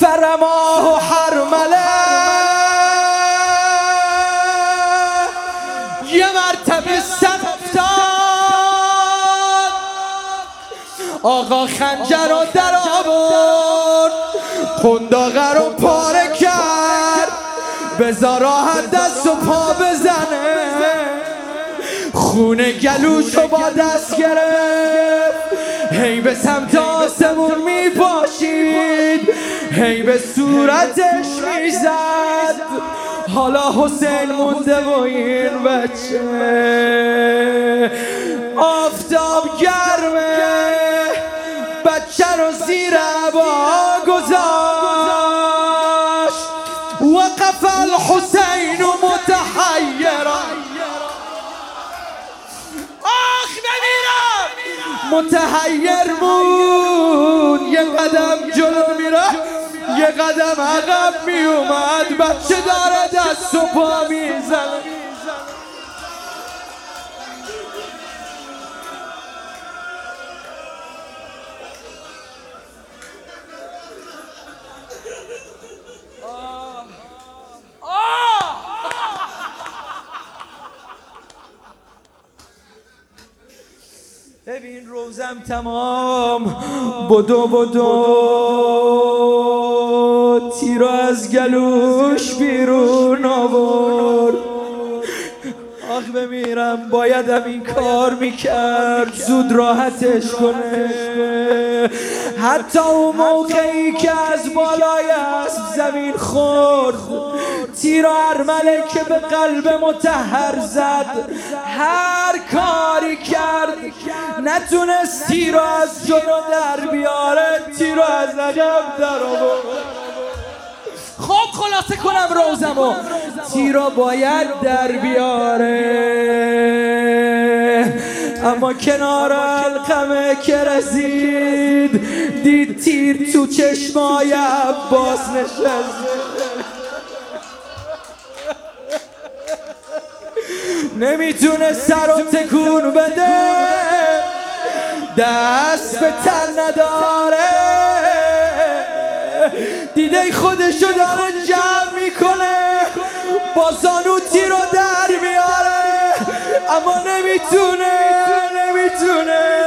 فرماه و حرمله یه مرتبه سر افتاد. آقا خنجر رو در آورد. قنداقه رو پاره کرد. بزار راحت دست و پا بزنه. خونه گلوش رو با دست گرفت. هی به سمت هی به صورتش می‌زد. حالا حسین مونده و این بچه آفتاب گرمه. بچه رو زیر عبا گذاشت. وقف الحسین متحیرا آخ بمیرم متحیر بود. یه قدم عقب میومد بچه داره دست و پا می‌زنه. ببین روزم تمام. بدو بدو. تیرو از گلوش بیرون آورد. آخ بمیرم بایدم این کار می‌کرد. زود راحتش کنه. حتی اون موقعی که از بالای اسب زمین خورد. تیر و ارمله که به قلب متحر زد. هر کاری کرد. نتونست تیر از جلو در بیاره تیر از عقب در خب خلاصه کنم روزمو. تیرا باید در بیاره؟ اما کنار القمه که رسید دید تیر تو چشمای عباس نشست. نمی‌تونه سر و تکون بده. دست به تن نداره. دیده خودشو داره. اما نمی‌تونه نمی‌تونه.